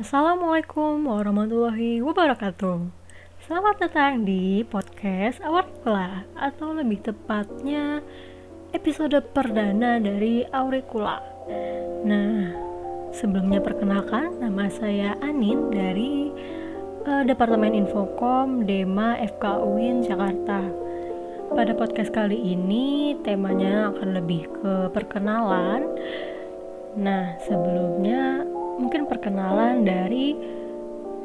Assalamualaikum warahmatullahi wabarakatuh. Selamat datang di podcast Auricula Atau lebih tepatnya episode perdana dari Auricula Nah, sebelumnya perkenalkan nama saya Anin dari uh, Departemen Infokom Dema FK UIN Jakarta. Pada podcast kali ini temanya akan lebih ke perkenalan. Nah, sebelumnya mungkin perkenalan dari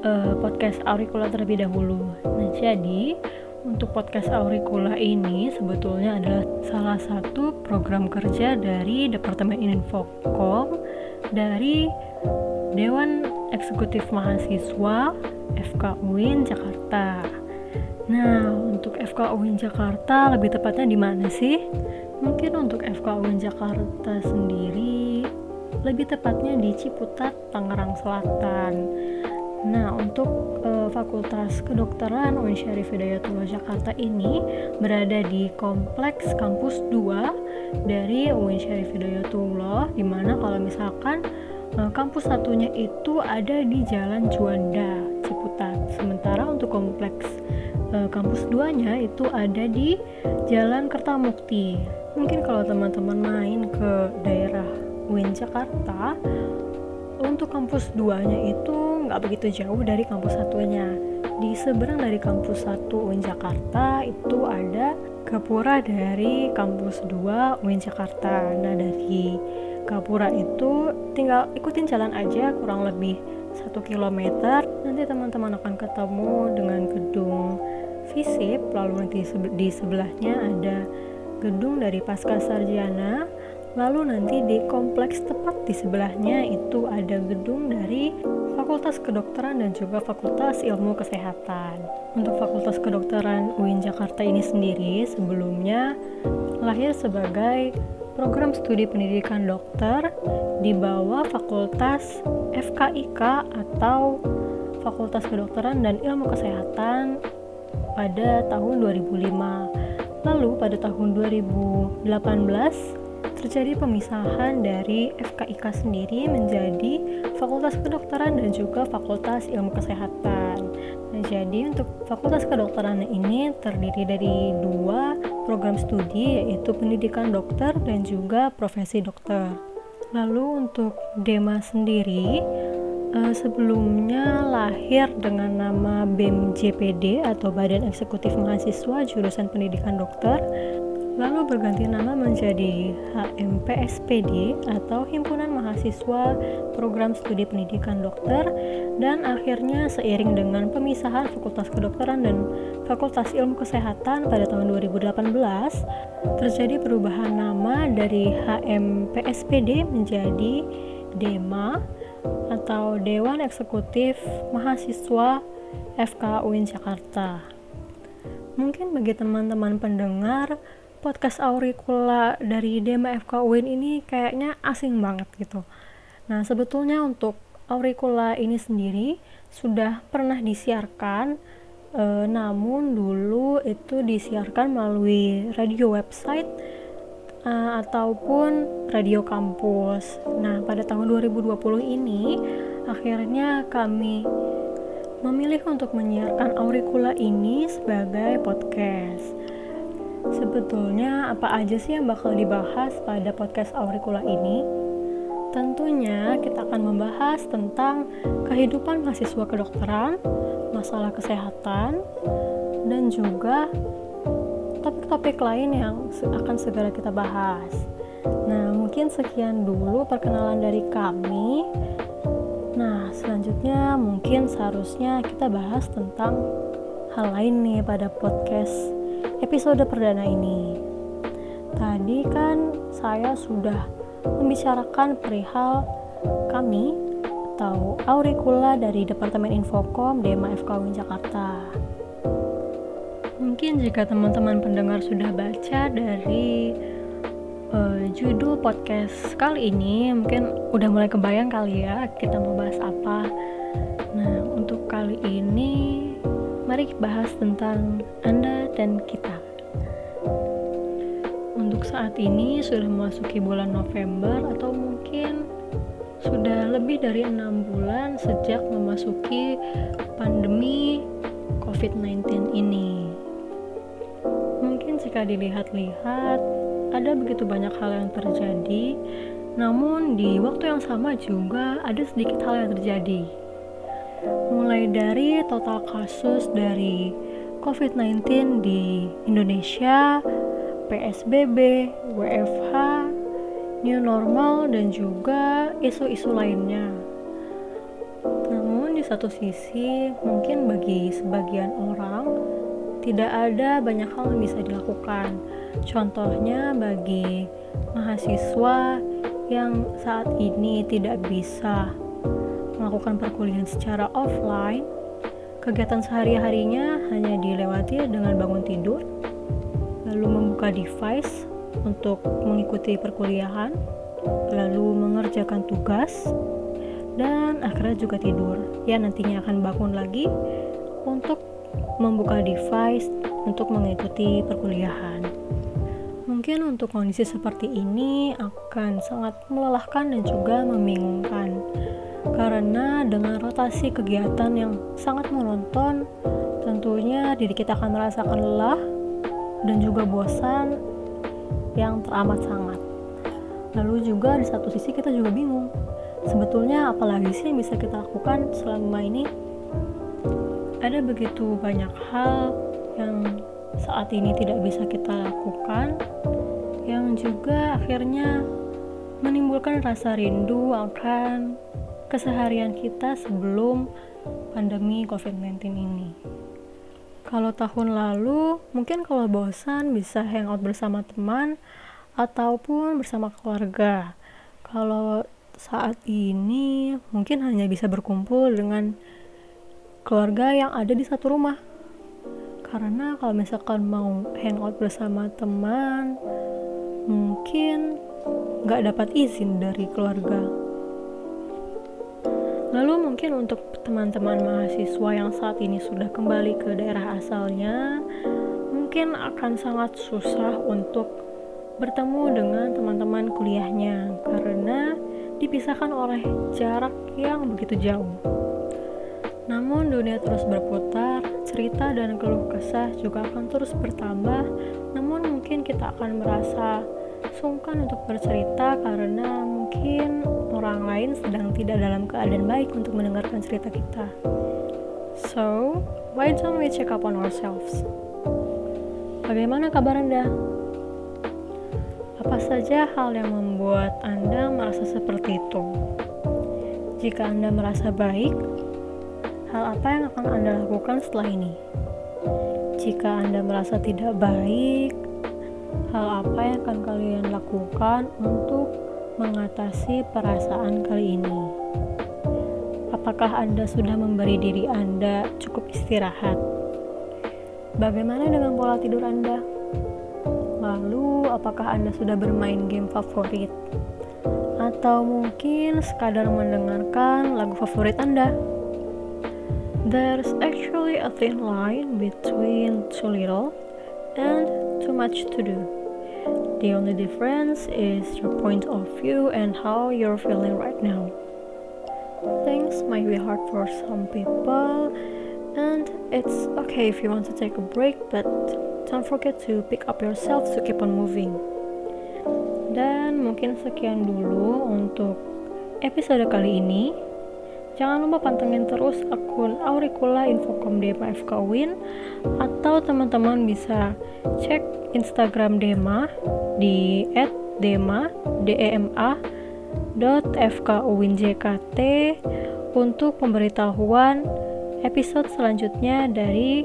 uh, podcast Auricula terlebih dahulu. Nah, jadi untuk podcast Auricula ini sebetulnya adalah salah satu program kerja dari Departemen Infokom dari Dewan Eksekutif Mahasiswa FK UIN Jakarta. Nah, untuk FK UIN Jakarta lebih tepatnya di mana sih? Mungkin untuk FK UIN Jakarta sendiri lebih tepatnya di Ciputat, Tangerang Selatan. Nah, untuk uh, Fakultas Kedokteran UIN Syarif Hidayatullah Jakarta ini berada di kompleks kampus 2 dari UIN Syarif Hidayatullah di mana kalau misalkan uh, kampus satunya itu ada di Jalan Juanda, Ciputat. Sementara untuk kompleks uh, kampus 2-nya itu ada di Jalan Kertamukti. Mungkin kalau teman-teman main ke daerah UIN Jakarta untuk kampus 2 nya itu nggak begitu jauh dari kampus satunya. Di seberang dari kampus 1 UIN Jakarta itu ada Gapura dari kampus 2 UIN Jakarta. Nah dari Gapura itu tinggal ikutin jalan aja kurang lebih satu kilometer. Nanti teman-teman akan ketemu dengan gedung FISIP lalu nanti di sebelahnya ada gedung dari Pasca Sarjana Lalu nanti di kompleks tepat di sebelahnya itu ada gedung dari Fakultas Kedokteran dan juga Fakultas Ilmu Kesehatan. Untuk Fakultas Kedokteran UIN Jakarta ini sendiri sebelumnya lahir sebagai program studi pendidikan dokter di bawah Fakultas FKIK atau Fakultas Kedokteran dan Ilmu Kesehatan pada tahun 2005. Lalu pada tahun 2018 terjadi pemisahan dari FKIK sendiri menjadi Fakultas Kedokteran dan juga Fakultas Ilmu Kesehatan. Nah, jadi untuk Fakultas Kedokteran ini terdiri dari dua program studi yaitu pendidikan dokter dan juga profesi dokter. Lalu untuk DEMA sendiri uh, sebelumnya lahir dengan nama BEM JPD atau Badan Eksekutif Mahasiswa Jurusan Pendidikan Dokter lalu berganti nama menjadi HMPSPD atau Himpunan Mahasiswa Program Studi Pendidikan Dokter dan akhirnya seiring dengan pemisahan Fakultas Kedokteran dan Fakultas Ilmu Kesehatan pada tahun 2018 terjadi perubahan nama dari HMPSPD menjadi DEMA atau Dewan Eksekutif Mahasiswa FK UIN Jakarta. Mungkin bagi teman-teman pendengar podcast Auricula dari Dema FK UIN ini kayaknya asing banget gitu. Nah, sebetulnya untuk Auricula ini sendiri sudah pernah disiarkan e, namun dulu itu disiarkan melalui radio website e, ataupun radio kampus. Nah, pada tahun 2020 ini akhirnya kami memilih untuk menyiarkan Auricula ini sebagai podcast. Sebetulnya apa aja sih yang bakal dibahas pada podcast Auricula ini? Tentunya kita akan membahas tentang kehidupan mahasiswa kedokteran, masalah kesehatan, dan juga topik-topik lain yang akan segera kita bahas. Nah, mungkin sekian dulu perkenalan dari kami. Nah, selanjutnya mungkin seharusnya kita bahas tentang hal lain nih pada podcast episode perdana ini. Tadi kan saya sudah membicarakan perihal kami atau Auricula dari Departemen Infokom DEMA FKW Jakarta. Mungkin jika teman-teman pendengar sudah baca dari uh, judul podcast kali ini, mungkin udah mulai kebayang kali ya kita mau bahas apa. Nah, untuk kali ini mari bahas tentang Anda dan kita. Untuk saat ini sudah memasuki bulan November atau mungkin sudah lebih dari enam bulan sejak memasuki pandemi COVID-19 ini. Mungkin jika dilihat-lihat, ada begitu banyak hal yang terjadi, namun di waktu yang sama juga ada sedikit hal yang terjadi. Mulai dari total kasus dari COVID-19 di Indonesia, PSBB, WFH, new normal, dan juga isu-isu lainnya. Namun, di satu sisi, mungkin bagi sebagian orang tidak ada banyak hal yang bisa dilakukan. Contohnya, bagi mahasiswa yang saat ini tidak bisa melakukan perkuliahan secara offline, kegiatan sehari-harinya hanya dilewati dengan bangun tidur, lalu membuka device untuk mengikuti perkuliahan, lalu mengerjakan tugas, dan akhirnya juga tidur. Ya, nantinya akan bangun lagi untuk membuka device untuk mengikuti perkuliahan. Mungkin untuk kondisi seperti ini akan sangat melelahkan dan juga membingungkan karena dengan rotasi kegiatan yang sangat monoton, tentunya diri kita akan merasakan lelah dan juga bosan yang teramat sangat. Lalu juga di satu sisi kita juga bingung, sebetulnya apalagi sih yang bisa kita lakukan selama ini? Ada begitu banyak hal yang saat ini tidak bisa kita lakukan, yang juga akhirnya menimbulkan rasa rindu akan keseharian kita sebelum pandemi COVID-19 ini. Kalau tahun lalu, mungkin kalau bosan bisa hangout bersama teman ataupun bersama keluarga. Kalau saat ini mungkin hanya bisa berkumpul dengan keluarga yang ada di satu rumah. Karena kalau misalkan mau hangout bersama teman, mungkin nggak dapat izin dari keluarga Lalu mungkin untuk teman-teman mahasiswa yang saat ini sudah kembali ke daerah asalnya, mungkin akan sangat susah untuk bertemu dengan teman-teman kuliahnya karena dipisahkan oleh jarak yang begitu jauh. Namun dunia terus berputar, cerita dan keluh kesah juga akan terus bertambah, namun mungkin kita akan merasa sungkan untuk bercerita karena mungkin orang lain sedang tidak dalam keadaan baik untuk mendengarkan cerita kita. So, why don't we check up on ourselves? Bagaimana kabar Anda? Apa saja hal yang membuat Anda merasa seperti itu? Jika Anda merasa baik, hal apa yang akan Anda lakukan setelah ini? Jika Anda merasa tidak baik, hal apa yang akan kalian lakukan untuk mengatasi perasaan kali ini? Apakah Anda sudah memberi diri Anda cukup istirahat? Bagaimana dengan pola tidur Anda? Lalu, apakah Anda sudah bermain game favorit? Atau mungkin sekadar mendengarkan lagu favorit Anda? There's actually a thin line between too little and too much to do. The only difference is your point of view and how you're feeling right now. Things might be hard for some people, and it's okay if you want to take a break, but don't forget to pick up yourself to keep on moving. Dan mungkin sekian dulu untuk episode kali ini. Jangan lupa pantengin terus akun Auricula Infocom Dema FK Win atau teman-teman bisa cek Instagram Dema di @dema fkuwinjkt untuk pemberitahuan episode selanjutnya dari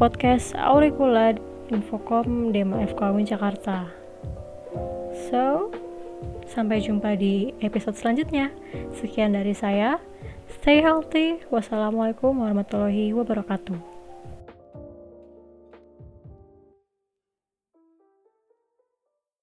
podcast Auricula Infocom Dema FK Win Jakarta. So, sampai jumpa di episode selanjutnya. Sekian dari saya. Stay healthy. Wassalamualaikum warahmatullahi wabarakatuh.